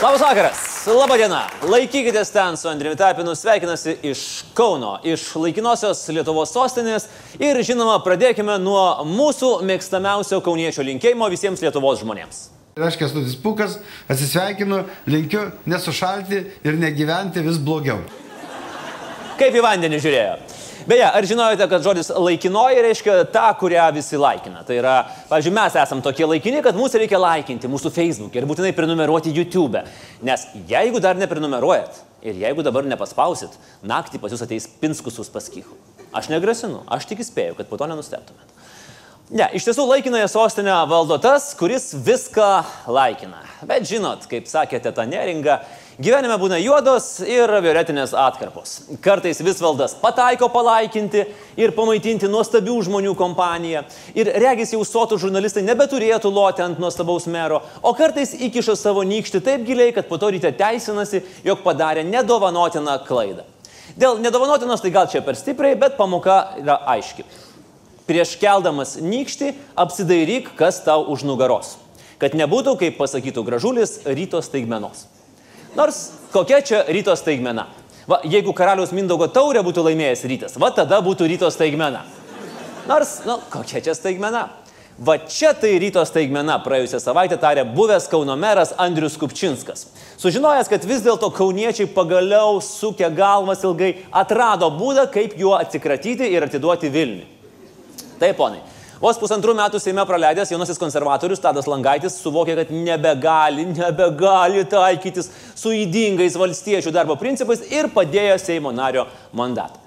Labas vakaras, laba diena. Laikykitės ten su Andriu Tapinu, sveikinasi iš Kauno, iš laikinosios Lietuvos sostinės ir žinoma, pradėkime nuo mūsų mėgstamiausio kauniečio linkėjimo visiems Lietuvos žmonėms. Aš Kestutis Pukas, atsisveikinu, linkiu nesušalti ir negyventi vis blogiau. Kaip į vandenį žiūrėjo. Beje, ar žinojote, kad žodis laikinoji reiškia tą, kurią visi laikina? Tai yra, pavyzdžiui, mes esame tokie laikini, kad mūsų reikia laikinti mūsų Facebook ir būtinai prenumeruoti YouTube. Nes jeigu dar neprenumeruojat ir jeigu dabar nepaspausit, naktį pas jūs ateis pinskusus paskichų. Aš negrasinu, aš tik įspėju, kad po to nenusteptumėt. Ne, iš tiesų laikinąją sostinę valdo tas, kuris viską laikina. Bet žinot, kaip sakė teta Neringa, gyvenime būna juodos ir violetinės atkarpos. Kartais visvaldas pataiko palaikinti ir pamaitinti nuostabių žmonių kompaniją. Ir regis jau sotų žurnalistai nebeturėtų loti ant nuostabaus mero, o kartais įkiša savo nykštį taip giliai, kad po to ryte teisinasi, jog padarė nedovanotiną klaidą. Dėl nedovanotinos tai gal čia per stipriai, bet pamoka yra aiški prieš keldamas nykštį apsidairyk, kas tau už nugaros. Kad nebūtų, kaip pasakytų gražulis, ryto staigmenos. Nors kokia čia ryto staigmena? Va, jeigu karaliaus Mindaugo taurė būtų laimėjęs rytas, va tada būtų ryto staigmena. Nors, na, nu, kokia čia staigmena? Va čia tai ryto staigmena praėjusią savaitę tarė buvęs Kauno meras Andrius Kupčinskas. Sužinojęs, kad vis dėlto kauniečiai pagaliau sukę galvas ilgai atrado būdą, kaip juo atsikratyti ir atiduoti Vilniui. Taip, ponai. Vos pusantrų metų Seime praleidęs jaunasis konservatorius Tadas Langaitis suvokė, kad nebegali, nebegali taikytis su įdingais valstiečių darbo principais ir padėjo Seimo nario mandatą.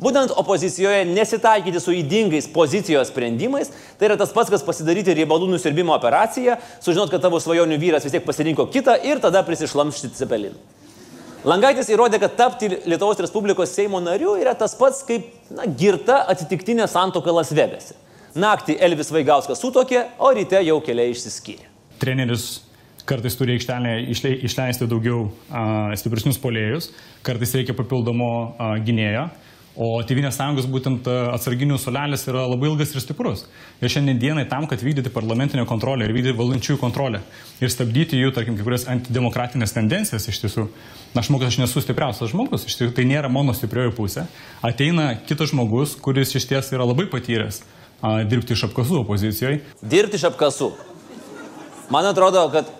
Būtent opozicijoje nesitaikyti su įdingais pozicijos sprendimais, tai yra tas pats, kas pasidaryti riebalų nusirbimo operaciją, sužinot, kad tavo svajonių vyras vis tiek pasirinko kitą ir tada prisišlamšti cepeliną. Langaitis įrodė, kad tapti Lietuvos Respublikos Seimo nariu yra tas pats kaip na, girta atsitiktinė santoka Las Vegase. Naktį Elvis Vaigauskas sutokė, o ryte jau keliai išsiskyrė. Treneris kartais turi aikštelėje išleisti daugiau a, stipresnius polėjus, kartais reikia papildomo a, gynėjo. O Tevinės sąjungos būtent atsarginių solelis yra labai ilgas ir stiprus. Ir šiandien dienai tam, kad vykdyti parlamentinę kontrolę ir vykdyti valdančiųjų kontrolę ir stabdyti jų, tarkim, kai kurias antidemokratinės tendencijas iš tiesų, aš manau, kad aš nesu stipriausias žmogus, iš tiesų tai nėra mano stiprioji pusė. Ateina kitas žmogus, kuris iš ties yra labai patyręs a, dirbti iš apkasų opozicijoje. Dirbti iš apkasų. Man atrodo, kad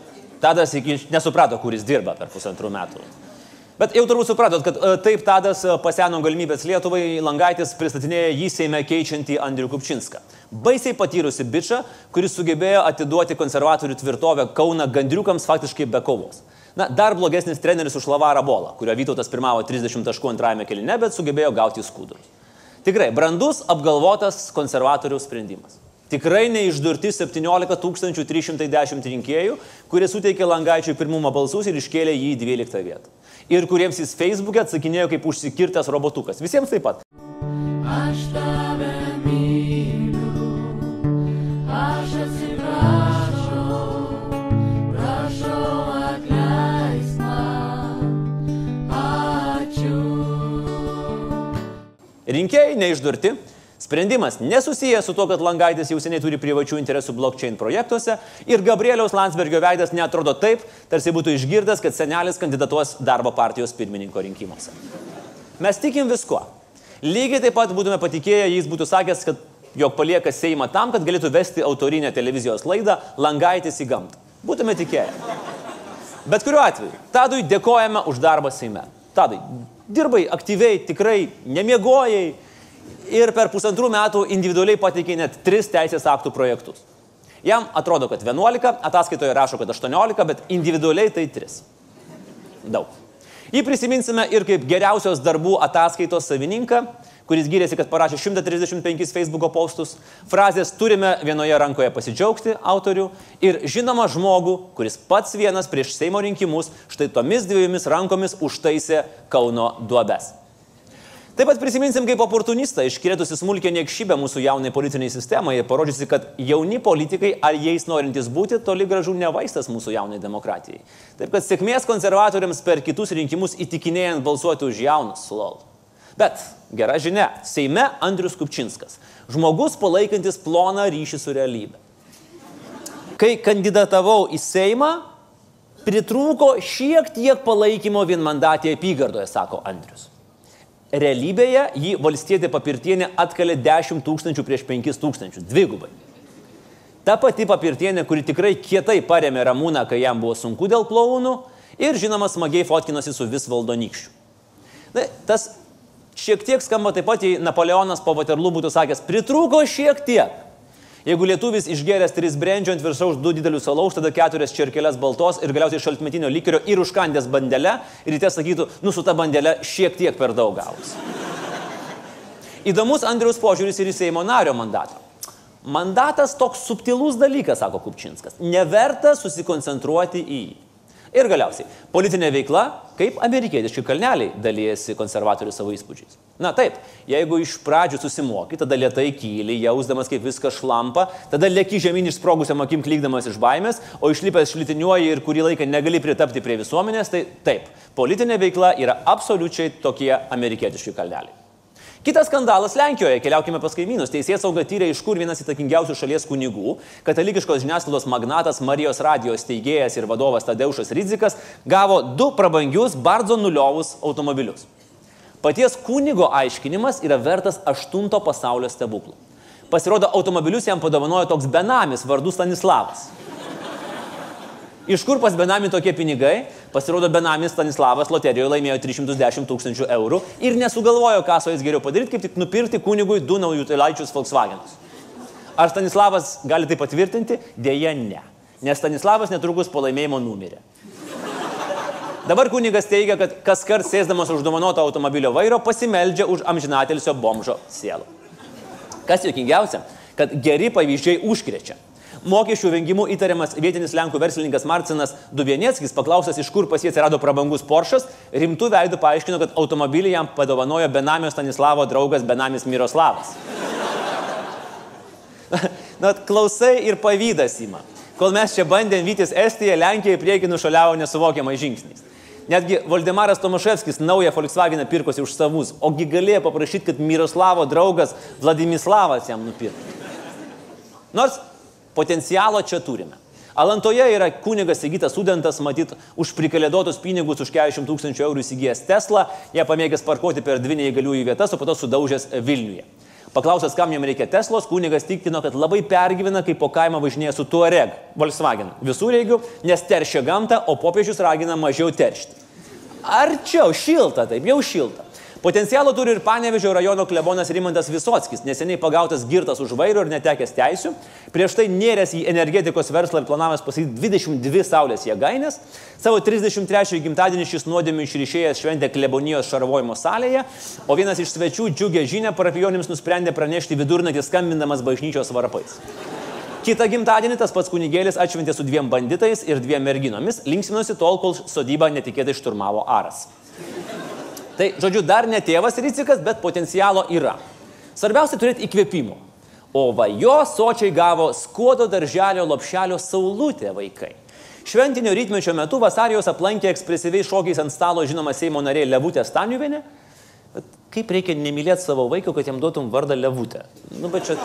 Tadas iki nesuprato, kuris dirba per pusantrų metų. Bet jau turbūt supratot, kad e, taip Tadas e, paseno galimybės Lietuvai, Langaitis pristatinėja jį Seime keičiantį Andrių Kupčinską. Baisiai patyrusi bičia, kuris sugebėjo atiduoti konservatorių tvirtovę Kauna gandriukams faktiškai be kovos. Na, dar blogesnis treneris už Lavarą Bolą, kurio Vytautas pirmavo 30 taškų antrajame kelinė, bet sugebėjo gauti skudurus. Tikrai, brandus, apgalvotas konservatorių sprendimas. Tikrai neišdurti 17 310 rinkėjų, kurie suteikė Langaičiui pirmumą balsus ir iškėlė jį į 12 vietą ir kuriems jis Facebook'e atsakinėjo kaip užsikirtęs robotukas. Visiems taip pat. Aš tave Rinkėjai neišdurti. Sprendimas nesusijęs su to, kad Langaitis jau seniai turi privačių interesų blockchain projektuose ir Gabrieliaus Landsbergio veidas netrodo taip, tarsi būtų išgirdęs, kad senelis kandidatuos darbo partijos pirmininko rinkimuose. Mes tikim viskuo. Lygiai taip pat būtume patikėję, jis būtų sakęs, kad jog palieka Seimą tam, kad galėtų vesti autorinę televizijos laidą Langaitis į gamtą. Būtume tikėję. Bet kuriuo atveju, Tadui dėkojame už darbą Seime. Tadai, dirbai aktyviai, tikrai nemiegojai, ir per pusantrų metų individualiai pateikė net tris teisės aktų projektus. Jam atrodo, kad 11, ataskaitoje rašo, kad 18, bet individualiai tai 3. Daug. Jį prisiminsime ir kaip geriausios darbų ataskaitos savininką, kuris gyrėsi, kad parašė 135 Facebook postus, frazės turime vienoje rankoje pasidžiaugti autorių ir žinoma žmogų, kuris pats vienas prieš Seimo rinkimus štai tomis dviejomis rankomis užtaisė Kauno duobes. Taip pat prisiminsim kaip oportunistą iškrėtusi smulkė niekšybę mūsų jaunai politiniai sistemai ir parodžiusi, kad jauni politikai ar jais norintys būti toli gražu ne vaistas mūsų jaunai demokratijai. Taip kad sėkmės konservatoriams per kitus rinkimus įtikinėjant balsuoti už jaunus, lol. Bet gera žinia, Seime Andrius Kupčinskas. Žmogus palaikantis ploną ryšį su realybė. Kai kandidatavau į Seimą, Pritrūko šiek tiek palaikymo vienmandatėje apygardoje, sako Andrius. Realybėje jį valstietė papirtienė atkalė 10 tūkstančių prieš 5 tūkstančius, dvigubai. Ta pati papirtienė, kuri tikrai kietai paremė Ramūną, kai jam buvo sunku dėl klaunų ir žinoma smagiai fotkinosi su vis valdonykščiu. Na, tas šiek tiek skamba taip pat, jei Napoleonas po Vaterlų būtų sakęs, pritrūko šiek tiek. Jeigu lietuvis išgėręs tris brendžio ant viršaus du didelius alaus, tada keturias čerkelės baltos ir galiausiai šaltmetinio likerio ir užkandęs bandelę ryte sakytų, nu su ta bandelė šiek tiek per daug gavus. Įdomus Andriaus požiūris ir į Seimo nario mandatą. Mandatas toks subtilus dalykas, sako Kupčinskas. Neverta susikoncentruoti į jį. Ir galiausiai, politinė veikla, kaip amerikietiški kalneliai dalyjasi konservatorių savo įspūdžiais. Na taip, jeigu iš pradžių susimoky, tada lietai kyli, jausdamas kaip viskas šlampa, tada lėki žemyn išsprogusiam akim klykdamas iš baimės, o išlipęs šlitiniuoji ir kurį laiką negali pritapti prie visuomenės, tai taip, politinė veikla yra absoliučiai tokie amerikietiški kalneliai. Kitas skandalas Lenkijoje, keliaukime pas kaimynus. Teisės sauga tyrė, iš kur vienas įtakingiausių šalies kunigų, katalikiškos žiniasklaidos magnatas Marijos radijos teigėjas ir vadovas Tadeušas Rizikas, gavo du prabangius Bardzo nuliovus automobilius. Paties kunigo aiškinimas yra vertas aštunto pasaulio stebuklų. Pasirodo, automobilius jam padovanojo toks benamis vardu Stanislavas. Iš kur pas benamį tokie pinigai? Pasirodo, benamis Stanislavas loterijoje laimėjo 310 tūkstančių eurų ir nesugalvojo, ką su jais geriau padaryti, kaip tik nupirkti kunigui du naujus telaičius Volkswagenus. Ar Stanislavas gali tai patvirtinti? Deja, ne. Nes Stanislavas netrukus po laimėjimo numirė. Dabar kunigas teigia, kad kas kart sėsdamas už dovanoto automobilio vairo pasimeldžia už amžinatelisio bomžo sielą. Kas juokingiausia, kad geri pavyzdžiai užkrečia. Mokesčių vengimu įtariamas vietinis Lenkų verslininkas Marcinas Dubienieckis, paklausęs, iš kur pas jį atsirado prabangus Poršas, rimtų veidų paaiškino, kad automobilį jam padovanojo Benamio Stanislavo draugas Benamis Miroslavas. Na, klausai ir pavydas įma. Kol mes čia bandėm vytis Estiją, Lenkija į priekį nušaliavo nesuvokiamai žingsniais. Netgi Valdemaras Tomaševskis naują Volkswageną pirkosi už savus, ogi galėjo paprašyti, kad Miroslavo draugas Vladimir jam nupirktų. Nors Potencialo čia turime. Alantoje yra kunigas įgytas studentas, matyt, už prikalėdotus pinigus už 40 tūkstančių eurų įsigijęs Tesla, ją pamėgęs parkuoti per dvi neįgaliųjų vietas, o po to sudaužęs Vilniuje. Paklausęs, kam jam reikia Teslos, kunigas tikino, kad labai pergyvena, kai po kaimą važinėja su Tuareg, Volkswagen, visų reigių, nes teršia gamtą, o popiežius ragina mažiau teršti. Arčiau, šilta, taip jau šilta. Potencialo turi ir Panevežio rajono klebonas Rimantas Visotskis, neseniai pagautas girtas už vairo ir netekęs teisių, prieš tai nėręs į energetikos verslą ir planavęs pasakyti 22 saulės jėgainės. Savo 33 gimtadienį šis nuodėmių išryšėjęs šventė klebonijos šarvojimo salėje, o vienas iš svečių džiugę žinę parapijonims nusprendė pranešti vidurnatį skambindamas bažnyčios varpais. Kita gimtadienį tas pats kunigėlis atšventė su dviem banditais ir dviem merginomis, linksminosi tol, kol sodybą netikėtai šturmavo Aras. Tai, žodžiu, dar ne tėvas Ricikas, bet potencialo yra. Svarbiausia turėti įkvėpimo. O va jo sočiai gavo skuodo darželio lopšelio saulutė vaikai. Šventinio rytmečio metu vasarijos aplankė ekspresyviai šokiais ant stalo žinoma Seimo narė Levutė Staniuvienė. Bet kaip reikia nemylėti savo vaiko, kad jam duotum vardą Levutė? Nu, bet čia.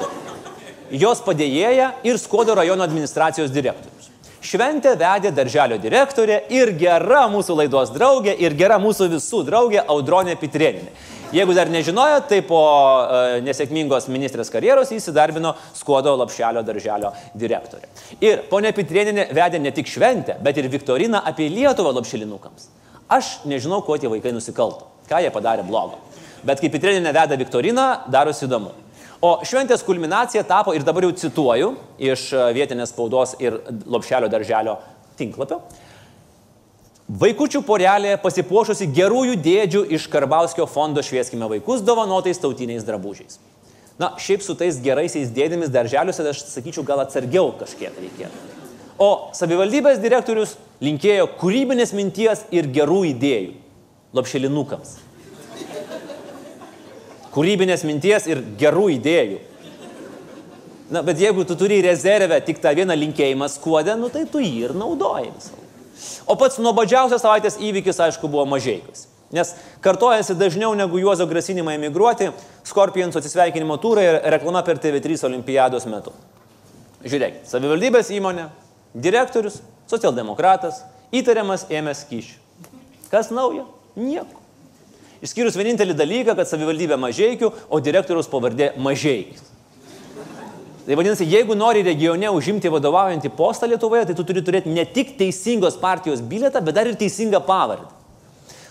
Jos padėjėja ir Skuodo rajono administracijos direktorius. Šventę vedė darželio direktorė ir gera mūsų laidos draugė, ir gera mūsų visų draugė Audronė Pitrėninė. Jeigu dar nežinojo, tai po uh, nesėkmingos ministrės karjeros įsidarbino Skuodo lapšelio darželio direktorė. Ir ponė Pitrėninė vedė ne tik šventę, bet ir viktoriną apie Lietuvą lapšelinukams. Aš nežinau, kuo tie vaikai nusikalto, ką jie padarė blogo. Bet kai Pitrėninė veda viktoriną, darosi įdomu. O šventės kulminacija tapo, ir dabar jau cituoju iš e, vietinės spaudos ir lopšelio darželio tinklapio, Vaikučių porelė pasipuošusi gerųjų dėdžių iš Karbauskio fondo Švieskime vaikus dovanotais tautiniais drabužiais. Na, šiaip su tais geraisiais dėdėmis darželiuose aš sakyčiau gal atsargiau kažkiek reikėtų. O savivaldybės direktorius linkėjo kūrybinės minties ir gerų idėjų lopšelinukams kūrybinės minties ir gerų idėjų. Na, bet jeigu tu turi rezervę tik tą vieną linkėjimą skuodę, nu tai tu jį ir naudoji visą. O pats nuobodžiausias savaitės įvykis, aišku, buvo mažiekas. Nes kartojasi dažniau negu Juozo grasinimai emigruoti, Scorpions atsisveikinimo turą ir reklama per TV3 olimpiados metu. Žiūrėkit, savivaldybės įmonė, direktorius, socialdemokratas Įtariamas ėmęs kyšių. Kas naujo? Nieko. Išskyrus vienintelį dalyką, kad savivaldybė mažiekių, o direktoriaus pavardė mažieikis. Tai vadinasi, jeigu nori regione užimti vadovaujantį postą Lietuvoje, tai tu turi turėti ne tik teisingos partijos biletą, bet dar ir teisingą pavardę.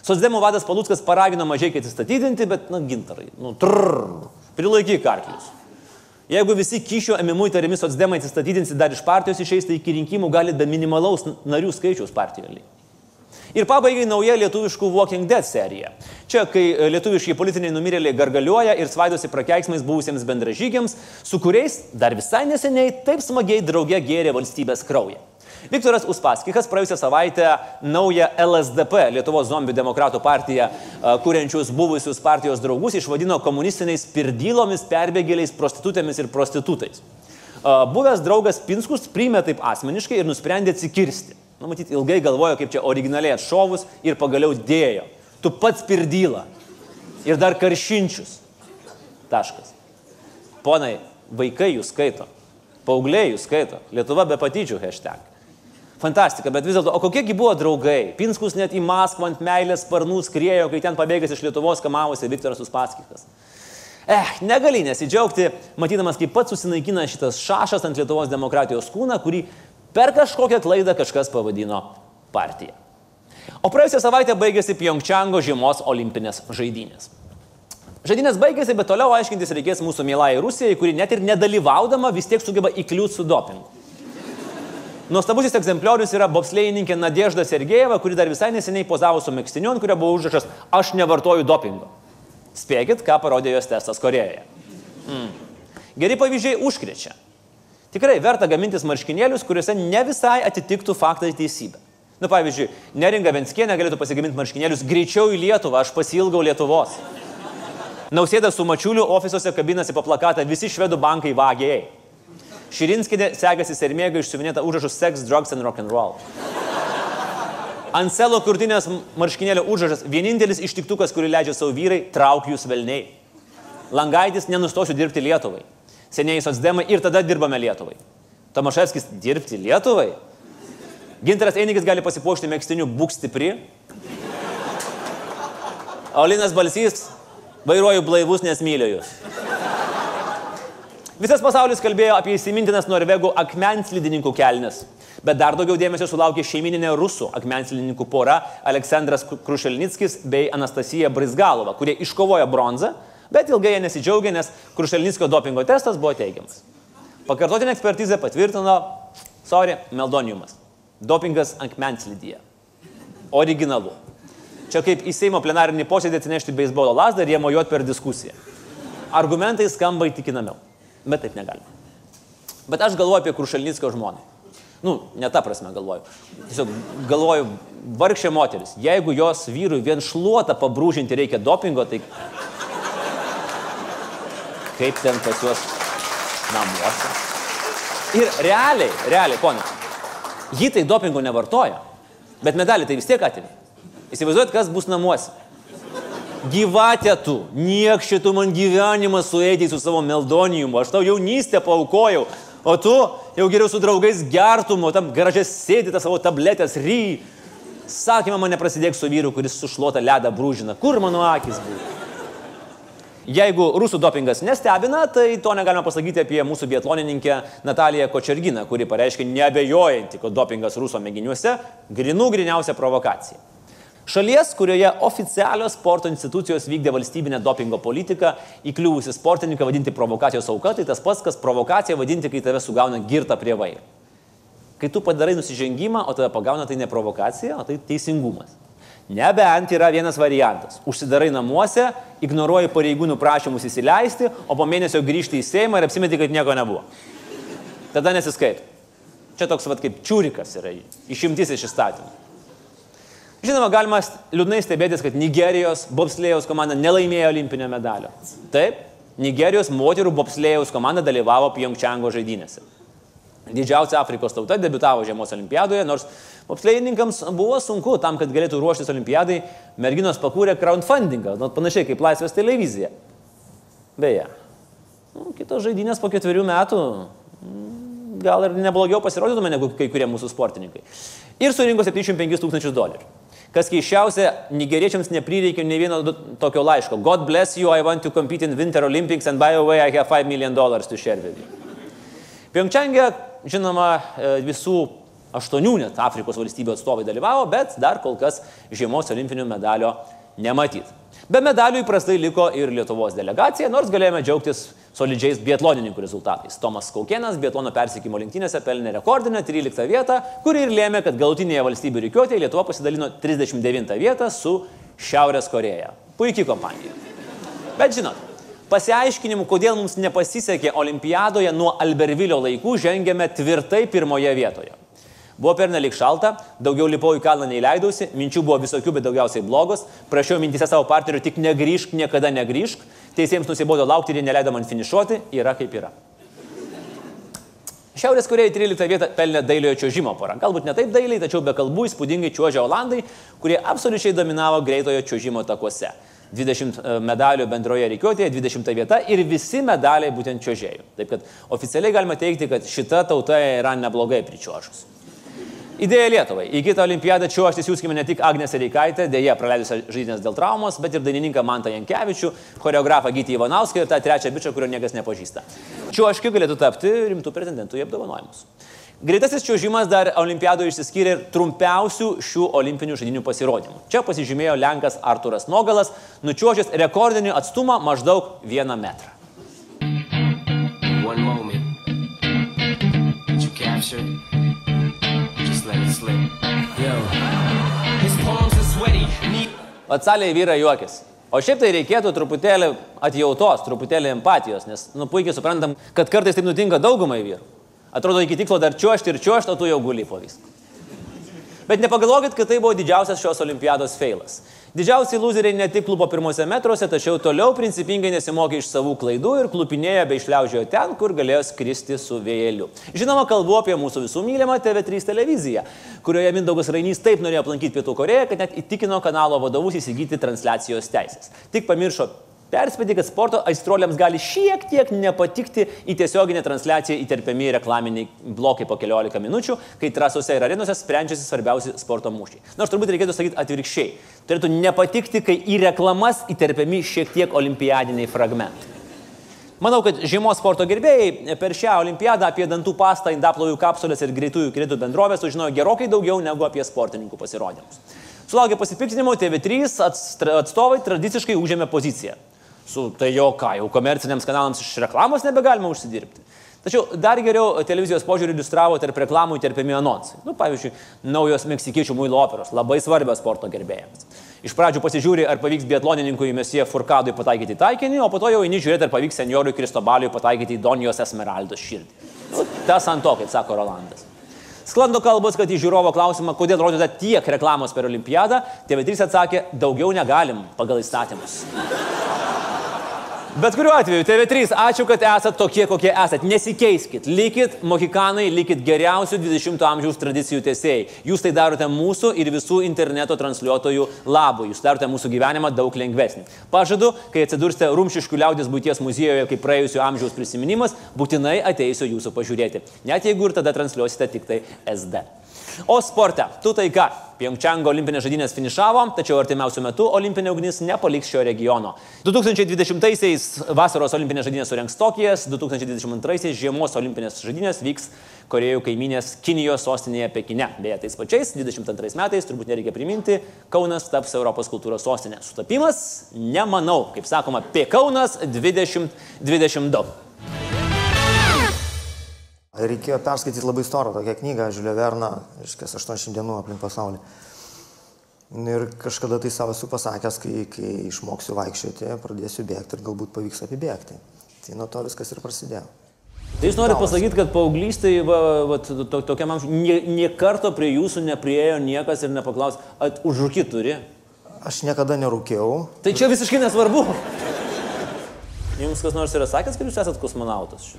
Sosdemo vadas Palutskas paragino mažiekiai atsistatydinti, bet, na, gintarai, nu, trrr, prilaikyk arklius. Jeigu visi kyšio ėmimų įtariami socdemai atsistatydinsi dar iš partijos išeis, tai iki rinkimų gali be minimalaus narių skaičiaus partijoje. Ir pabaigai nauja lietuviškų Walking Dead serija. Čia, kai e, lietuviški politiniai numirėliai gargaliuoja ir svaidosi prakeiksmais buvusiems bendražygiams, su kuriais dar visai neseniai taip smagiai drauge gėrė valstybės kraują. Viktoras Uspaskikas praėjusią savaitę naują LSDP, Lietuvos zombių demokratų partiją, e, kuriančius buvusius partijos draugus, išvadino komunistiniais pirdylomis, perbėgėliais, prostitutėmis ir prostitutais. E, buvęs draugas Pinskus priėmė taip asmeniškai ir nusprendė atsikirsti. Nu, matyt, ilgai galvojo, kaip čia originaliai atšovus ir pagaliau dėjo. Tu pats pirdyla. Ir dar karšinčius. Taškas. Ponai, vaikai jūs skaito. Paaugliai jūs skaito. Lietuva be patyčių hashtag. Fantastika, bet vis dėlto, o kokiegi buvo draugai? Pinskus net į Maskvą ant meilės sparnų skriejo, kai ten pabėgęs iš Lietuvos kamavosi Viktoras Uspaskikas. Eh, negali nesidžiaugti, matydamas, kaip pats susinaikina šitas šašas ant Lietuvos demokratijos kūną, kurį Per kažkokią klaidą kažkas pavadino partiją. O praėjusią savaitę baigėsi Pjongčango žiemos olimpinės žaidynės. Žaidynės baigėsi, bet toliau aiškintis reikės mūsų mielai Rusijai, kuri net ir nedalyvaudama vis tiek sugeba įkliūti su dopingu. Nuostabusis egzempliorius yra bobslėjininkė Nadežda Sergejeva, kuri dar visai neseniai pozavo su mėgstiniu, ant kurio buvo užrašas Aš nevartoju dopingo. Spėkit, ką parodė jos testas Korejoje. Mm. Geri pavyzdžiai užkrečia. Tikrai verta gamintis marškinėlius, kuriuose ne visai atitiktų faktą teisybę. Nu, pavyzdžiui, neringa Venskienė galėtų pasigaminti marškinėlius greičiau į Lietuvą, aš pasilgau Lietuvos. Nausėda su mačiuliu ofisuose kabinasi po plakatą visi švedų bankai vagiai. Širinskinė segasi sermėga išsiuvinėta užrašus sex, drugs and rock and roll. Ant selo kurtinės marškinėlio užrašas vienintelis ištiktukas, kurį leidžia savo vyrai, trauk jūs velniai. Langaitis nenustosiu dirbti Lietuvai seniai socdemai ir tada dirbame Lietuvai. Tomaševskis dirbti Lietuvai. Ginteras Einikis gali pasipuošti mėgstiniu būk stipri. Olinas Balsys vairuoju blaivus, nes myliu jūs. Visas pasaulis kalbėjo apie įsimintinas norvegų akmenslidininkų kelnes. Bet dar daugiau dėmesio sulaukė šeimininė rusų akmenslidininkų pora Aleksandras Krušelnickis bei Anastasija Brizgalova, kurie iškovojo bronzą Bet ilgai jie nesidžiaugia, nes Krušelnickio dopingo testas buvo teigiamas. Pakartotinė ekspertizė patvirtino, sorry, meldoniumas. Dopingas ant menslidyje. Originalu. Čia kaip į Seimo plenarinį posėdį atsinešti beisbolo lasdą ir jie mojuot per diskusiją. Argumentai skamba įtikinamiau. Bet taip negalima. Bet aš galvoju apie Krušelnickio žmoną. Nu, ne tą prasme galvoju. Tiesiog galvoju, vargšė moteris. Jeigu jos vyrui vien šluotą pabrūžinti reikia dopingo, tai kaip ten pas juos namuose. Ir realiai, realiai, ponė, ji tai dopingo nevartoja, bet medalį tai vis tiek atėmė. Įsivaizduojat, kas bus namuose. Gyvatė tu, niek šitų man gyvenimą suėdėjai su savo meldonijumu, aš tau jaunystę paukojau, o tu jau geriau su draugais gertum, o tam garaže sėdi tą savo tabletės ry. Sakymą mane prasidėk su vyru, kuris sušluota ledą brūžina. Kur mano akis buvo? Jeigu rusų dopingas nestebina, tai to negalima pasakyti apie mūsų bietlonininkę Nataliją Kočerginą, kuri pareiškė nebejojanti, kad dopingas ruso mėginiuose grinų griniausia provokacija. Šalies, kurioje oficialios sporto institucijos vykdė valstybinę dopingo politiką, įkliuvusi sportininką vadinti provokacijos auka, tai tas pats, kas provokacija vadinti, kai tave sugauna girtą prie vairo. Kai tu padarai nusižengimą, o tave pagauna, tai ne provokacija, o tai teisingumas. Nebent yra vienas variantas. Užsidarai namuose, ignoruoji pareigūnų prašymus įsileisti, o po mėnesio grįžti į Seimą ir apsimeti, kad nieko nebuvo. Tada nesiskaito. Čia toks vad kaip čiūrikas yra išimtis iš įstatymų. Žinoma, galima liūdnai stebėtis, kad Nigerijos bobslėjaus komanda nelaimėjo olimpinio medalio. Taip, Nigerijos moterų bobslėjaus komanda dalyvavo Pjongčango žaidynėse. Didžiausia Afrikos tauta debitavo žiemos olimpiadoje, nors Moksleininkams buvo sunku tam, kad galėtų ruoštis olimpiadai, merginos pakūrė crowdfundingą, nu, panašiai kaip Laisvės televizija. Beje, nu, kitos žaidynės po ketverių metų mm, gal ir neblogiau pasirodytume negu kai kurie mūsų sportininkai. Ir surinko 75 tūkstančius dolerių. Kas keiščiausia, nigeriečiams neprireikė ne vieno tokio laiško. God bless you, I want to compete in Winter Olympics and by the way, I have 5 million dollars to share with you. Pjongčangė, žinoma, e, visų aštuonių net Afrikos valstybių atstovai dalyvavo, bet dar kol kas žiemos olimpinių medalio nematyti. Be medalių įprastai liko ir Lietuvos delegacija, nors galėjome džiaugtis solidžiais biatlonininkų rezultatais. Tomas Kaukienas biatlono persikimo lenktynėse pelnė rekordinę 13 vietą, kuri ir lėmė, kad galutinėje valstybių reikiuotėje Lietuva pasidalino 39 vietą su Šiaurės Koreja. Puikiai kompanija. Bet žinot, pasiaiškinimų, kodėl mums nepasisekė olimpiadoje nuo Albervilio laikų, žengėme tvirtai pirmoje vietoje. Buvo pernelik šalta, daugiau lipau į kalną neįleidausi, minčių buvo visokių, bet daugiausiai blogos. Prašiau mintise savo partnerių tik negryžk, niekada negryžk. Teisėjams nusibodo laukti ir jie neleido man finišuoti, yra kaip yra. Šiaurės Korejai 13 vietą pelnė dailiojo čiuožimo pora. Galbūt ne taip dailiai, tačiau be kalbų įspūdingai čiuožė Olandai, kurie absoliučiai dominavo greitojo čiuožimo takuose. 20 e, medalių bendroje reikiuotėje, 20 vieta ir visi medaliai būtent čiuožėjų. Taip kad oficialiai galima teikti, kad šita tauta yra neblogai pričiuožus. Idėja Lietuvai. Į kitą olimpiadą čiuožti siūskime ne tik Agnės Reikaitę, dėja praleidusią žaidynės dėl traumos, bet ir dainininką Mantą Jankievičių, choreografą Gytį Ivanauską ir tą trečią bičią, kurio niekas nepažįsta. Čiuoški galėtų tapti rimtų pretendentų į apdovanojimus. Greitasis čiuožimas dar olimpiadoje išsiskyrė ir trumpiausių šių olimpinių žaidynių pasirodymų. Čia pasižymėjo Lenkas Arturas Nogalas, nučiuožęs rekordinį atstumą maždaug vieną metrą. Atsaliai vyrai juokis. O šiaip tai reikėtų truputėlį atjautos, truputėlį empatijos, nes nu, puikiai suprantam, kad kartais taip nutinka daugumai vyrų. Atrodo, iki tikslo dar čiuošti ir čiuošti, o tu jau guli po viską. Bet nepagalvokit, kad tai buvo didžiausias šios olimpiados feilas. Didžiausiai loseriai ne tik klubo pirmose metruose, tačiau toliau principingai nesimokė iš savų klaidų ir klupinėjo bei išliaužėjo ten, kur galėjo skristi su vėjeliu. Žinoma, kalbu apie mūsų visų mylimą TV3 televiziją, kurioje Mindaugas Rainys taip norėjo aplankyti Pietų Koreją, kad net įtikino kanalo vadovus įsigyti transliacijos teisės. Tik pamiršo Perspėti, kad sporto aistruoliams gali šiek tiek nepatikti į tiesioginę transliaciją įterpiami reklaminiai blokai po keliolika minučių, kai trasose ir arenose sprendžiasi svarbiausi sporto mūšiai. Nors turbūt reikėtų sakyti atvirkščiai. Turėtų nepatikti, kai į reklamas įterpiami šiek tiek olimpiadiniai fragmentai. Manau, kad žiemos sporto gerbėjai per šią olimpiadą apie dantų pastą, indaplovų kapsulės ir greitųjų kreditų bendrovę sužinojo gerokai daugiau negu apie sportininkų pasirodymus. Sulaukė pasipiktinimo, TV3 atstovai tradiciškai užėmė poziciją su tai jo ką, jau komerciniams kanalams iš reklamos nebegalima užsidirbti. Tačiau dar geriau televizijos požiūrį iliustravo tarp reklamų įterpiami anonsai. Nu, pavyzdžiui, naujos meksikiečių muilo operos, labai svarbios sporto gerbėjams. Iš pradžių pasižiūri, ar pavyks biatlonininkui Mesie Furkadui pataikyti taikinį, o po to jau eini žiūrėti, ar pavyks senioriui Kristobaliui pataikyti į Donijos Esmeraldos širdį. Nu, tas ant to, kaip sako Rolandas. Sklando kalbos, kad į žiūrovo klausimą, kodėl rodote tiek reklamos per olimpiadą, TV3 atsakė, daugiau negalim pagal įstatymus. Bet kuriuo atveju, TV3, ačiū, kad esate tokie, kokie esate. Nesikeiskit. Likit mohikanai, likit geriausių 20-ojo amžiaus tradicijų tiesėjai. Jūs tai darote mūsų ir visų interneto transliuotojų labui. Jūs darote mūsų gyvenimą daug lengvesnį. Pažadu, kai atsidursite Rumšiškių liaudės būties muziejuje kaip praėjusio amžiaus prisiminimas, būtinai ateisiu jūsų pažiūrėti. Net jeigu ir tada transliuosite tik tai SD. O sporte, tu tai ką? Pjongčango olimpinės žaidynės finišavo, tačiau artimiausiu metu olimpinė ugnis nepaliks šio regiono. 2020-aisiais vasaros olimpinės žaidynės surenks Tokijas, 2022-aisiais žiemos olimpinės žaidynės vyks Korejų kaiminės Kinijos sostinėje Pekine. Beje, tais pačiais 22 metais, turbūt nereikia priminti, Kaunas taps Europos kultūros sostinė. Sutapimas? Nemanau, kaip sakoma, P Kaunas 2022. Reikėjo perskaityti labai storą tokią knygą, Žiulio Verną, iškės 80 dienų aplink pasaulį. Ir kažkada tai savo esu pasakęs, kai, kai išmoksiu vaikščioti, pradėsiu bėgti ir galbūt pavyks apibėgti. Tai nuo to viskas ir prasidėjo. Tai jūs norite pasakyti, kad paauglystai, va, va, to, tokiam amžiui, nie, nie karto prie jūsų nepriejo niekas ir nepaklaus, at užrūkit turi? Aš niekada nerūkiau. Tai čia visiškai nesvarbu. Jums kas nors yra sakęs, kad jūs esat kosmonautas?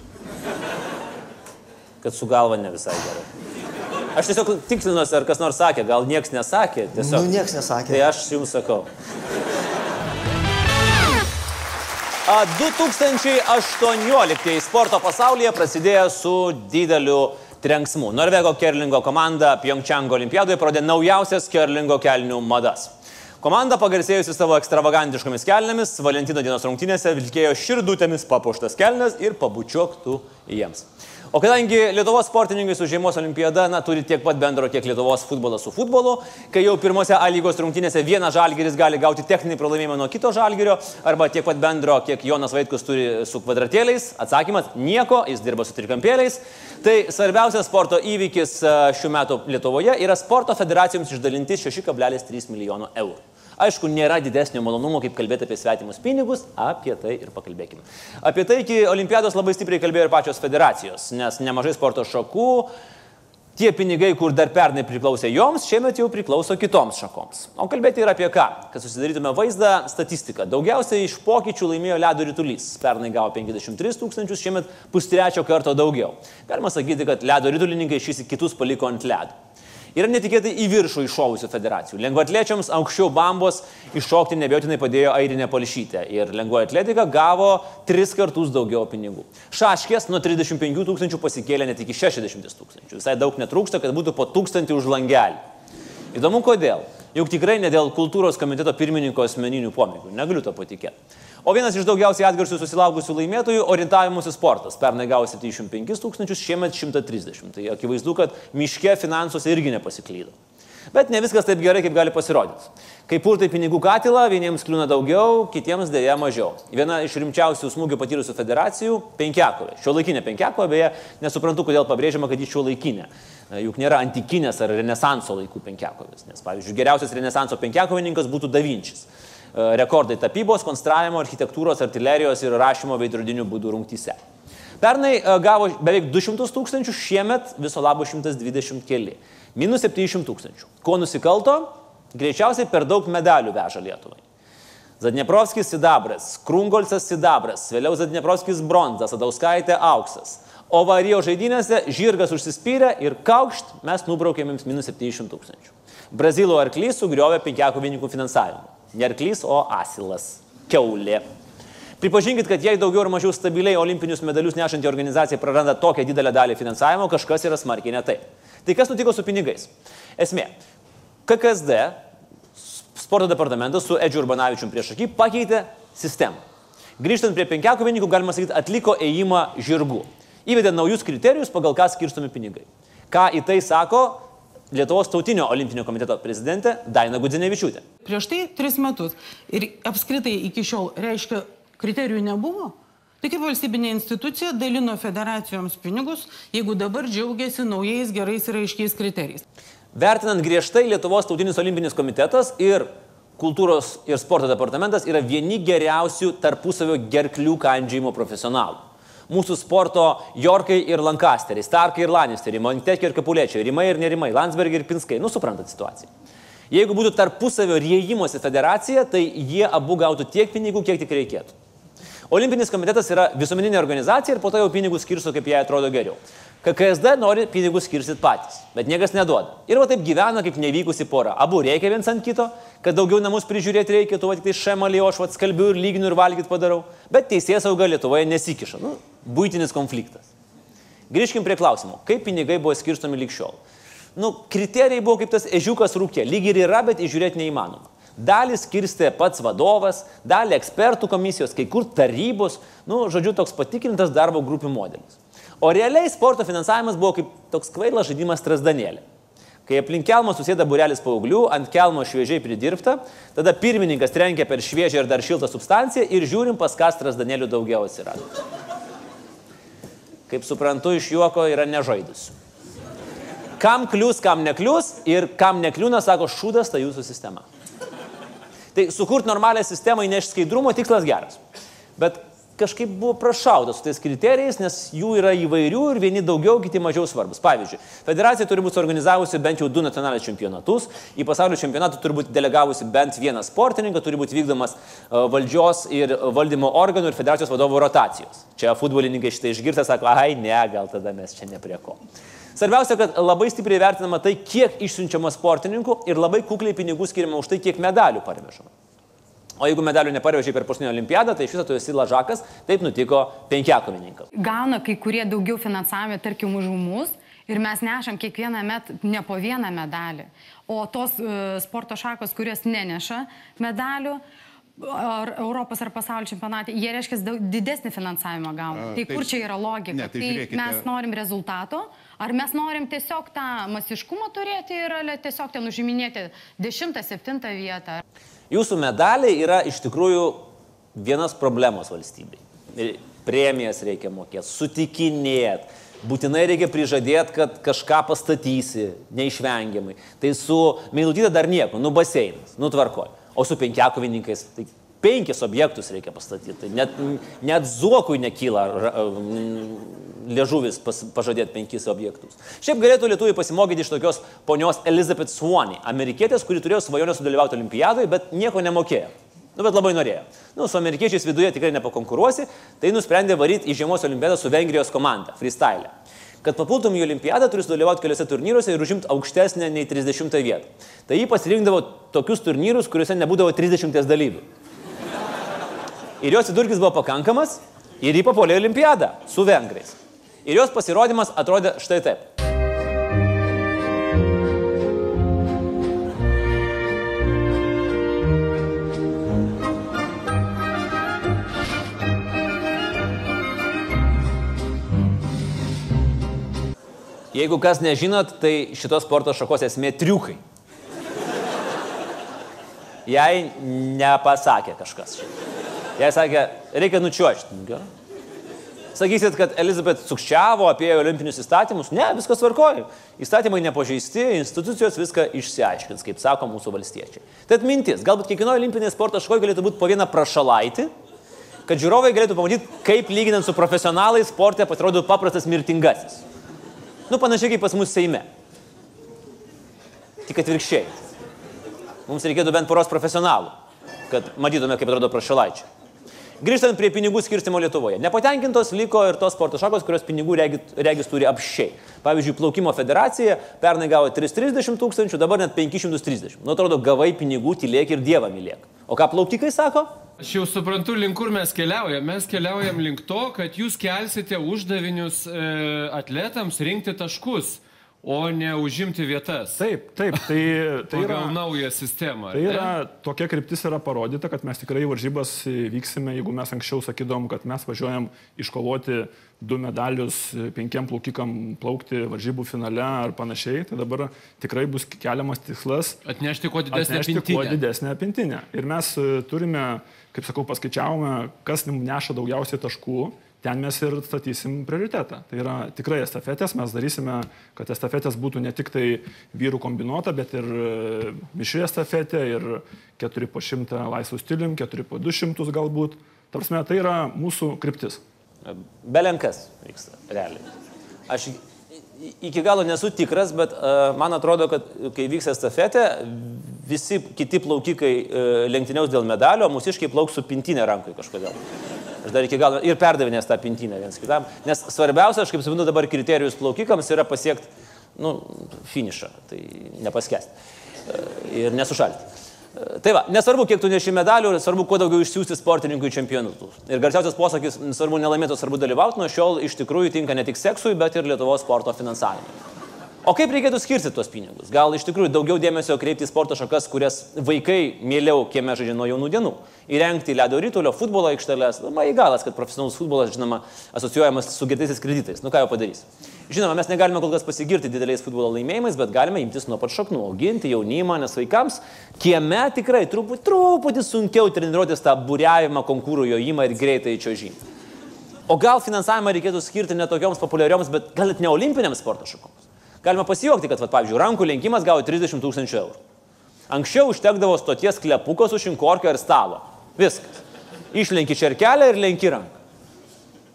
Kad su galva ne visai gerai. Aš tiesiog tikslinuosi, ar kas nors sakė, gal niekas nesakė. Tiesiog. Nu, niekas nesakė. Tai aš jums sakau. 2018 sporto pasaulyje prasidėjo su dideliu trenksmų. Norvego kerlingo komanda Pjongčango olimpiadoje parodė naujausias kerlingo kelnių madas. Komanda pagarsėjusi savo ekstravagantiškomis kelnėmis, Valentino dienos rungtynėse vilkėjo širdutėmis papuoštas kelnes ir pabučiuoktų jiems. O kadangi Lietuvos sportininkai su žiemos olimpiada na, turi tiek pat bendro, kiek Lietuvos futbolas su futbolu, kai jau pirmose A lygos rungtynėse vienas žalgeris gali gauti techninį pralaimėjimą nuo kito žalgerio, arba tiek pat bendro, kiek Jonas Vaitkus turi su kvadratėliais, atsakymas - nieko, jis dirba su trikampėliais. Tai svarbiausias sporto įvykis e, šių metų Lietuvoje yra sporto federacijoms išdalinti 6,3 milijono eurų. Aišku, nėra didesnio malonumo, kaip kalbėti apie svetimus pinigus, apie tai ir pakalbėkime. Apie tai iki olimpiados labai stipriai kalbėjo ir pačios federacijos, nes nemažai sporto šakų, tie pinigai, kur dar pernai priklausė joms, šiemet jau priklauso kitoms šakoms. O kalbėti ir apie ką, kad susidarytume vaizdą, statistiką. Daugiausiai iš pokyčių laimėjo ledo rytulys. Pernai gavo 53 tūkstančius, šiemet pustrečio karto daugiau. Galima sakyti, kad ledo rytulininkai šis kitus paliko ant ledo yra netikėtai į viršų iššovusių federacijų. Lengvatliečiams aukščiau bambos iššokti nebejotinai padėjo Airinė Palšytė ir lengvoji atletika gavo tris kartus daugiau pinigų. Šaškės nuo 35 tūkstančių pasikėlė net iki 60 tūkstančių. Visai daug netrūksta, kad būtų po tūkstantį už langelį. Įdomu kodėl. Juk tikrai ne dėl kultūros komiteto pirmininko asmeninių pomėgių. Negaliu to patikėti. O vienas iš daugiausiai atgarsių susilaukusių laimėtojų - orientavimuose sportas. Pernai gavo 75 tūkstančius, šiemet 130. Tai akivaizdu, kad miške finansuose irgi nepasiklydo. Bet ne viskas taip gerai, kaip gali pasirodyti. Kai purtai pinigų katilą, vieniems kliūna daugiau, kitiems dėja mažiau. Viena iš rimčiausių smūgių patyrusių federacijų - penkiakovė. Šio laikinė penkiakovė, beje, nesuprantu, kodėl pabrėžiama, kad ji šio laikinė. Juk nėra antikinės ar renesanso laikų penkiakovės. Nes, pavyzdžiui, geriausias renesanso penkiakovininkas būtų Davinčis. E, rekordai tapybos, konstravimo, architektūros, artilerijos ir rašymo veidrodinių būdų rungtyse. Pernai e, gavo beveik 200 tūkstančių, šiemet viso labo 120 keli. Minus 700 tūkstančių. Ko nusikalto? Greičiausiai per daug medalių veža Lietuvai. Zadneprovskis sidabras, Krungolcas sidabras, vėliau Zadneprovskis bronzas, Adauskaitė auksas. O varijo žaidynėse žirgas užsispyrė ir kaukšt mes nubraukėm jums minus 700 tūkstančių. Brazilo arklys sugriovė penkiakovininkų finansavimą. Ne arklys, o asilas. Keulė. Pripažinkit, kad jei daugiau ar mažiau stabiliai olimpinius medalius nešanti organizacija praranda tokią didelę dalį finansavimo, kažkas yra smarkiai ne taip. Tai kas nutiko su pinigais? Esmė. KKSD, sporto departamentas su Edžiu Urbanavičium prieš akį pakeitė sistemą. Grįžtant prie penkiakovininkų, galima sakyti, atliko ėjimą žirgų. Įvedė naujus kriterijus, pagal ką skirstomi pinigai. Ką į tai sako Lietuvos tautinio olimpinio komiteto prezidentė Daina Gudzinevičiūtė. Prieš tai tris metus ir apskritai iki šiol reiškia kriterijų nebuvo. Tai kaip valstybinė institucija dalino federacijoms pinigus, jeigu dabar džiaugiasi naujais gerais ir aiškiais kriterijais. Vertinant griežtai, Lietuvos tautinis olimpinis komitetas ir kultūros ir sporto departamentas yra vieni geriausių tarpusavio gerklių kandžiajimo profesionalų mūsų sporto Jorkai ir Lankasteriai, Starkai ir Lannisteri, Montekė ir Kapulečiai, Rimai ir Nerimai, Landsbergiai ir Pinskai. Nu, suprantat situaciją. Jeigu būtų tarpusavio rėjimuose federacija, tai jie abu gautų tiek pinigų, kiek tik reikėtų. Olimpinis komitetas yra visuomeninė organizacija ir po to jau pinigus skirsto, kaip jai atrodo geriau. KKSD nori pinigus skirsit patys, bet niekas neduoda. Ir va taip gyvena kaip nevykusi pora. Abu reikia viens ant kito, kad daugiau namus prižiūrėti reikia, tu va tik tai šemalį, aš va skalbiu ir lyginu ir valgyt padarau. Bet teisės sauga Lietuvoje nesikiša. Nu, būtinis konfliktas. Grįžkim prie klausimo, kaip pinigai buvo skirstomi likščiol. Nu, kriterijai buvo kaip tas ežiukas rūkė, lyg ir yra, bet įžiūrėti neįmanoma. Dalį skirstė pats vadovas, dalį ekspertų komisijos, kai kur tarybos, nu, žodžiu, toks patikrintas darbo grupių modelis. O realiai sporto finansavimas buvo kaip toks kvailas žaidimas trasdanėlė. Kai aplink kelmą susėda burelis paauglių, ant kelmo šviežiai pridirbta, tada pirmininkas trenkia per šviežią ir dar šiltą substanciją ir žiūrim, pas kas trasdanėlių daugiau atsirado kaip suprantu, iš juoko yra nežaidus. Kam klius, kam neklius ir kam nekliūna, sako, šūdas ta jūsų sistema. Tai sukurti normalią sistemą įnešti skaidrumo tikslas geras. Bet kažkaip buvo prašauta su tais kriterijais, nes jų yra įvairių ir vieni daugiau, kiti mažiau svarbus. Pavyzdžiui, federacija turi būti organizavusi bent jau du nacionalinius čempionatus, į pasaulio čempionatą turi būti delegavusi bent vieną sportininką, turi būti vykdomas e, valdžios ir valdymo organų ir federacijos vadovų rotacijos. Čia futbolininkai šitą išgirsta, sako, ai ne, gal tada mes čia ne prie ko. Svarbiausia, kad labai stipriai vertinama tai, kiek išsiunčiama sportininkų ir labai kukliai pinigų skiriama už tai, kiek medalių parvežama. O jeigu medalių neparvežiai per paskutinę olimpiadą, tai iš viso tu esi lažakas, taip nutiko penkiakovininkams. Gauna kai kurie daugiau finansavimą, tarkim, už mus Ir mes nešam kiekvieną metą ne po vieną medalį. O tos uh, sporto šakos, kurios neneša medalių, ar Europos ar pasaulio čempionate, jie reiškia daug didesnį finansavimą gauna. Tai kur čia yra logika? Ne, tai tai žiūrėkite- mes norim rezultato, ar mes norim tiesiog tą masiškumą turėti ir tiesiog ten užiminėti 10-7 vietą. Jūsų medaliai yra iš tikrųjų vienas problemos valstybei. Premijas reikia mokėti, sutikinėti, būtinai reikia prižadėti, kad kažką pastatysi, neišvengiamai. Tai su Meilutytė dar nieko, nu baseinas, nu tvarkoj. O su penkiakovininkais, tai penkis objektus reikia pastatyti. Net, net zuokui nekyla mm, liežuvis pas, pažadėti penkis objektus. Šiaip galėtų lietuviai pasimokyti iš tokios ponios Elizabeth Swaney, amerikietės, kuri turėjo svajonę sudalyvauti olimpiadoje, bet nieko nemokėjo. Nu, bet labai norėjo. Nu, su amerikiečiais viduje tikrai nepakonkuruosi, tai nusprendė varyti į žiemos olimpiadą su Vengrijos komanda, freestyle. Kad papultum į olimpiadą, turi sudalyvauti keliose turnyruose ir užimti aukštesnę nei 30 vietą. Tai jį pasirinkdavo tokius turnyrus, kuriuose nebūdavo 30 dalyvių. Ir jos vidurkis buvo pakankamas ir jį papuolė olimpiadą su vengrais. Ir jos pasirodymas atrodė štai taip. Jeigu kas nežinot, tai šitos sporto šakos esmė triukai. Jai nepasakė kažkas. Jai sakė, reikia nučiuošti. Gerai. Sakysit, kad Elizabet sukčiavo apie olimpinius įstatymus? Ne, viskas tvarkoja. Įstatymai nepažeisti, institucijos viską išsiaiškins, kaip sako mūsų valstiečiai. Tad mintis, galbūt kiekvienoje olimpinėje sporto šakoje galėtų būti po vieną prašalaitį, kad žiūrovai galėtų pamatyti, kaip lyginant su profesionalais sporte pasirodo paprastas mirtingasis. Nu, panašiai kaip pas mus Seime. Tik atvirkščiai. Mums reikėtų bent poros profesionalų, kad matytume, kaip atrodo prašalaičiai. Grįžtant prie pinigų skirstimo Lietuvoje. Nepatenkintos liko ir tos sporto šakos, kurios pinigų regis, regis turi apšiai. Pavyzdžiui, plaukimo federacija pernai gavo 330 tūkstančių, dabar net 530. Nu, atrodo, gavai pinigų, tylėk ir dievą mylėk. O ką plaukikai sako? Aš jau suprantu, link kur mes keliaujam. Mes keliaujam link to, kad jūs kelsite uždavinius e, atletams rinkti taškus, o ne užimti vietas. Taip, taip, tai, tai yra, Pagal naują sistemą. tai ar ne? yra tokia kryptis yra parodyta, kad mes tikrai varžybas vyksime, jeigu mes anksčiau sakydom, kad mes važiuojam iškovoti du medalius penkiem plaukikam plaukti varžybų finale ar panašiai, tai dabar tikrai bus keliamas tikslas Atnešti kuo didesnę atnešti kuo pintinę. didesnę pintinę. Ir mes turime, kaip sakau, paskaičiavome, kas neša daugiausiai taškų, ten mes ir statysim prioritetą. Tai yra tikrai estafetės, mes darysime, kad estafetės būtų ne tik tai vyrų kombinuota, bet ir e, mišri estafetė, ir 4 po 100 laisvų stilium, 4 po 200 galbūt. Tarsi, tai yra mūsų kryptis. Belenkas vyksta, realiai. Aš iki galo nesu tikras, bet uh, man atrodo, kad kai vyks estafetė, visi kiti plaukikai uh, lenktyniaus dėl medalio, mūsiškai plauks su pintinė rankai kažkodėl. Aš dar iki galo ir perdavinės tą pintinę viens kitam. Nes svarbiausia, aš kaip suprantu, dabar kriterijus plaukikams yra pasiekti, nu, finišą, tai nepaskesti. Uh, ir nesušalti. Tai va, nesvarbu, kiek tu neši medalių, svarbu, kuo daugiau išsiųsti sportininkų į čempionatus. Ir garsiausias posakis, svarbu nelaimėti, svarbu dalyvauti, nuo šiol iš tikrųjų tinka ne tik seksui, bet ir Lietuvos sporto finansavimui. O kaip reikėtų skirti tuos pinigus? Gal iš tikrųjų daugiau dėmesio kreipti į sporto šakas, kurias vaikai mieliau kieme žaidžia nuo jaunų dienų. Įrengti ledo rytulio futbolo aikšteles. Na, į galas, kad profesionalus futbolas, žinoma, asocijuojamas su gėtaisiais kreditais. Nu ką jau padarys. Žinoma, mes negalime kol kas pasigirti dideliais futbolo laimėjimais, bet galime imtis nuo pat šaknų, auginti jaunimą, nes vaikams kieme tikrai truputį, truputį sunkiau treniruotis tą būriavimą, konkūrų jojimą ir greitai čiojimą. O gal finansavimą reikėtų skirti ne tokioms populiarioms, bet gal net ne olimpinėms sporto šakoms. Galima pasijuokti, kad, vat, pavyzdžiui, rankų lenkimas gavo 30 tūkstančių eurų. Anksčiau užtekdavo stoties klepuko su šinkorkio ir stalo. Viskas. Išlenki čerkelę ir lenki ranką.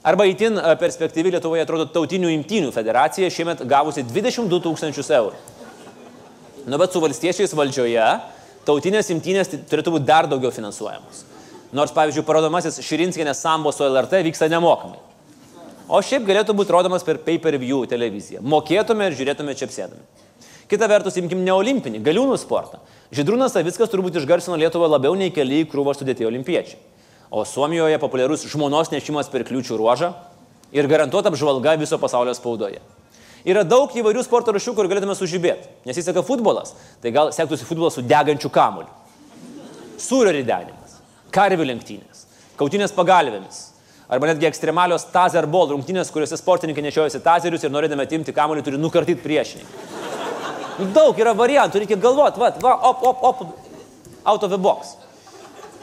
Arba įtin e, perspektyvi Lietuvoje atrodo tautinių imtynių federacija šiemet gavusi 22 tūkstančius eurų. Nu, bet su valstiečiais valdžioje tautinės imtynės turėtų būti dar daugiau finansuojamos. Nors, pavyzdžiui, parodomasis Širinskinės sambo su LRT vyksta nemokamai. O šiaip galėtų būti rodomas per pay-per-view televiziją. Mokėtume ir žiūrėtume čia apsėdami. Kita vertus, imkim ne olimpinį, galiūnų sportą. Žydrūnas Savickas turbūt išgarsino Lietuvą labiau nei keli į krūvą sudėti olimpiečiai. O Suomijoje populiarus žmonos nešimas per kliūčių ruožą ir garantuota apžvalga viso pasaulio spaudoje. Yra daug įvairių sporto rušių, kur galėtume sužibėti. Nesiseka futbolas, tai gal sektųsi futbolas su degančiu kamuoliu. Sūrio ridenimas, karvių lenktynės, kautinės pagalvėmis. Arba netgi ekstremalios tazer ball rungtynės, kuriuose sportininkai nešiojasi tazerius ir norėdami atimti kamuolį turi nukartyti priešininką. Nu, daug yra variantų, reikia galvoti, va, va, op, op, op, out of the box.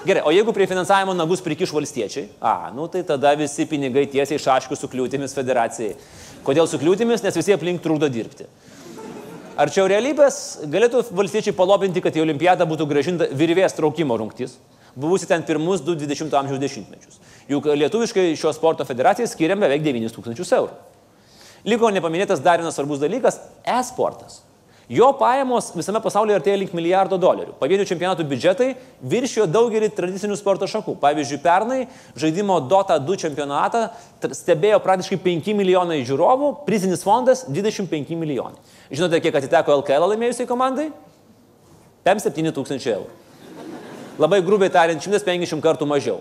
Gerai, o jeigu prie finansavimo nagus prikiš valstiečiai, a, nu tai tada visi pinigai tiesiai šaškių su kliūtimis federacijai. Kodėl su kliūtimis? Nes visi aplink trukdo dirbti. Arčiau realybės galėtų valstiečiai palopinti, kad į olimpiadą būtų gražinta virvės traukimo rungtis, buvusi ten pirmus 2-20 amžiaus dešimtmečius. Juk lietuviškai šio sporto federacijai skiriam beveik 9 tūkstančius eurų. Liko nepaminėtas dar vienas svarbus dalykas - e-sportas. Jo pajamos visame pasaulyje artėja link milijardo dolerių. Pavienių čempionatų biudžetai viršijo daugelį tradicinių sporto šakų. Pavyzdžiui, pernai žaidimo Dota 2 čempionatą stebėjo praktiškai 5 milijonai žiūrovų, prizinis fondas 25 milijonai. Žinote, kiek atiteko LKL laimėjusiai komandai? 5-7 tūkstančių eurų. Labai grubiai tariant, 150 kartų mažiau.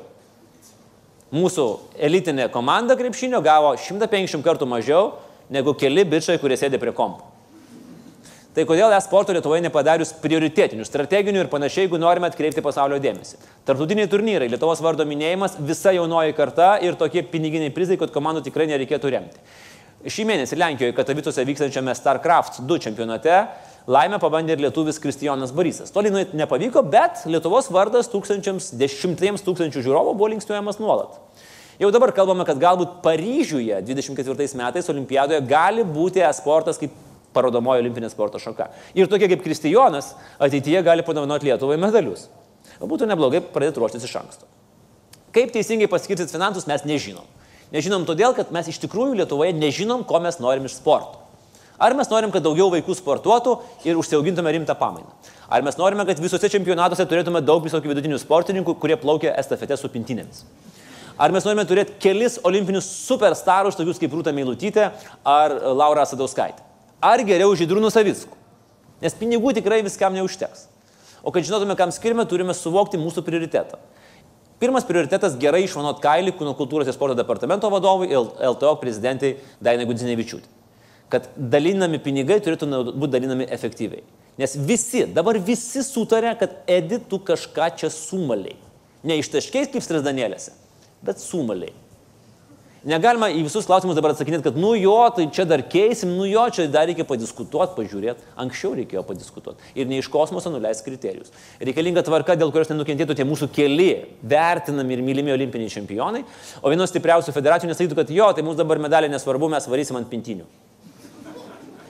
Mūsų elitinė komanda krepšinio gavo 150 kartų mažiau negu keli bičiai, kurie sėdė prie kompo. Tai kodėl e-sporto Lietuvoje nepadarius prioritetinių, strateginių ir panašiai, jeigu norime atkreipti pasaulio dėmesį. Tartutiniai turnyrai, Lietuvos vardo minėjimas, visa jaunoji karta ir tokie piniginiai prizai, kad komandų tikrai nereikėtų remti. Šį mėnesį Lenkijoje Katavicuose vykstančiame StarCraft 2 čempionate laimę pabandė ir lietuvis Kristijonas Barysas. Toli nuėti nepavyko, bet Lietuvos vardas tūkstančiams, dešimtiems tūkstančių žiūrovų buvo linksniuojamas nuolat. Jau dabar kalbame, kad galbūt Paryžiuje 24 metais olimpiadoje gali būti e-sportas kaip parodomoji olimpinė sporto šaka. Ir tokie kaip Kristijonas ateityje gali padovanoti Lietuvai medalius. Būtų neblogai pradėti ruoštis iš anksto. Kaip teisingai paskirstyti finansus mes nežinom. Nežinom todėl, kad mes iš tikrųjų Lietuvoje nežinom, ko mes norim iš sporto. Ar mes norim, kad daugiau vaikų sportuotų ir užsiaugintume rimtą pamainą? Ar mes norime, kad visose čempionatuose turėtume daug visokių vidutinių sportininkų, kurie plaukia estafete su pintinėmis? Ar mes norime turėti kelis olimpinius superstarus, tokius kaip Rūta Meilutytė ar Laura Sadauskaitė? ar geriau Žydrūnų Savickų. Nes pinigų tikrai viskam neužteks. O kad žinotume, kam skirime, turime suvokti mūsų prioritetą. Pirmas prioritetas - gerai išvanuot kailį kūno kultūros ir sporto departamento vadovui ir LTO prezidentai Dainai Gudzinevičiūtė. Kad dalinami pinigai turėtų būti dalinami efektyviai. Nes visi, dabar visi sutarė, kad edi tu kažką čia sumaliai. Ne ištaškiais kaip stresdanėlėse, bet sumaliai. Negalima į visus klausimus dabar atsakinėti, kad nu jo, tai čia dar keisim, nu jo, čia dar reikia padiskutuoti, pažiūrėti. Anksčiau reikėjo padiskutuoti. Ir ne iš kosmoso nuleis kriterijus. Reikalinga tvarka, dėl kurios nenukentėtų tie mūsų keli vertinami ir mylimi olimpiniai čempionai. O vienos stipriausių federacijų nesakytų, kad jo, tai mums dabar medaliai nesvarbu, mes varysim ant pintinių.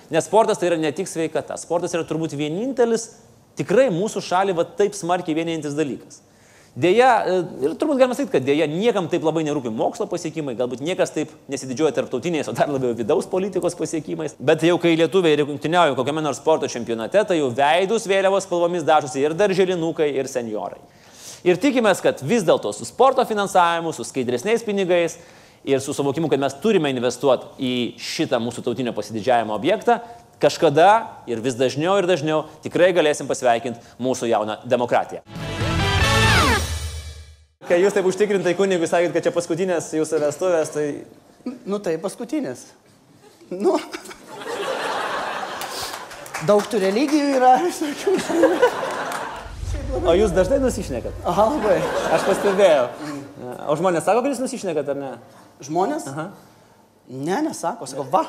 Nes sportas tai yra ne tik sveikata. Sportas yra turbūt vienintelis, tikrai mūsų šalį va taip smarkiai vienintelis dalykas. Deja, e, ir turbūt galima sakyti, kad dėja niekam taip labai nerūpi mokslo pasiekimai, galbūt niekas taip nesididžiuoja tarptautiniais, o dar labiau vidaus politikos pasiekimais. Bet jau kai lietuviai rungtyniauja kokiame nors sporto čempionate, tai jau veidus vėliavos spalvomis dažosi ir darželinukai, ir seniorai. Ir tikimės, kad vis dėlto su sporto finansavimu, su skaidresniais pinigais ir su suvokimu, kad mes turime investuoti į šitą mūsų tautinio pasididžiavimo objektą, kažkada ir vis dažniau ir dažniau tikrai galėsim pasveikinti mūsų jauną demokratiją. Kai jūs taip užtikrintai kunigui sakėt, kad čia paskutinės jūsų vestuvės, tai... Nu tai paskutinės. Nu. Daug tų religijų yra, visokių. O jūs dažnai nusišnekat? Aha, labai. Aš pastebėjau. O žmonės sako, kad jūs nusišnekat ar ne? Žmonės? Aha. Ne, nesako, sako, va.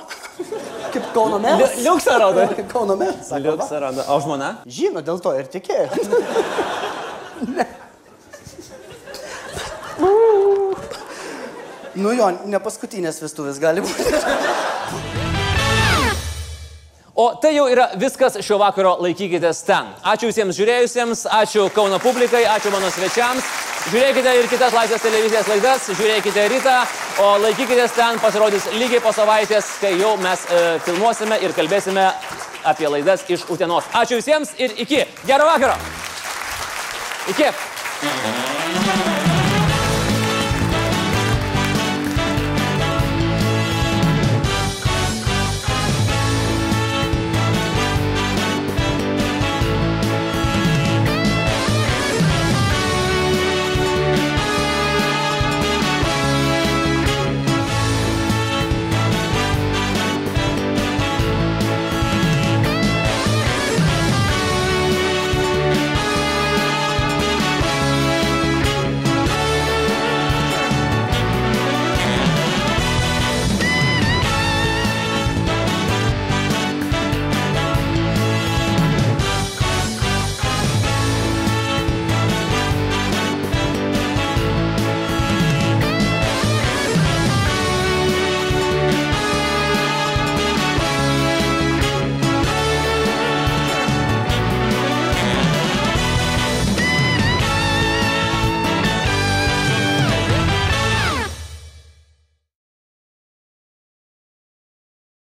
Kaip Kauno meras. Liuksą rodo. Kaip Kauno meras. Liuksą rodo. O žmona? Žino, dėl to ir tikėjo. ne. Nu jo, ne paskutinės vestuvės gali būti. O tai jau yra viskas šio vakaro laikykitės ten. Ačiū visiems žiūrėjusiems, ačiū Kauno publikai, ačiū mano svečiams. Žiūrėkite ir kitas Laisvės televizijos laidas, žiūrėkite rytą, o laikykitės ten pasirodys lygiai po savaitės, kai jau mes e, filmuosime ir kalbėsime apie laidas iš Utenos. Ačiū visiems ir iki. Gero vakaro. Iki.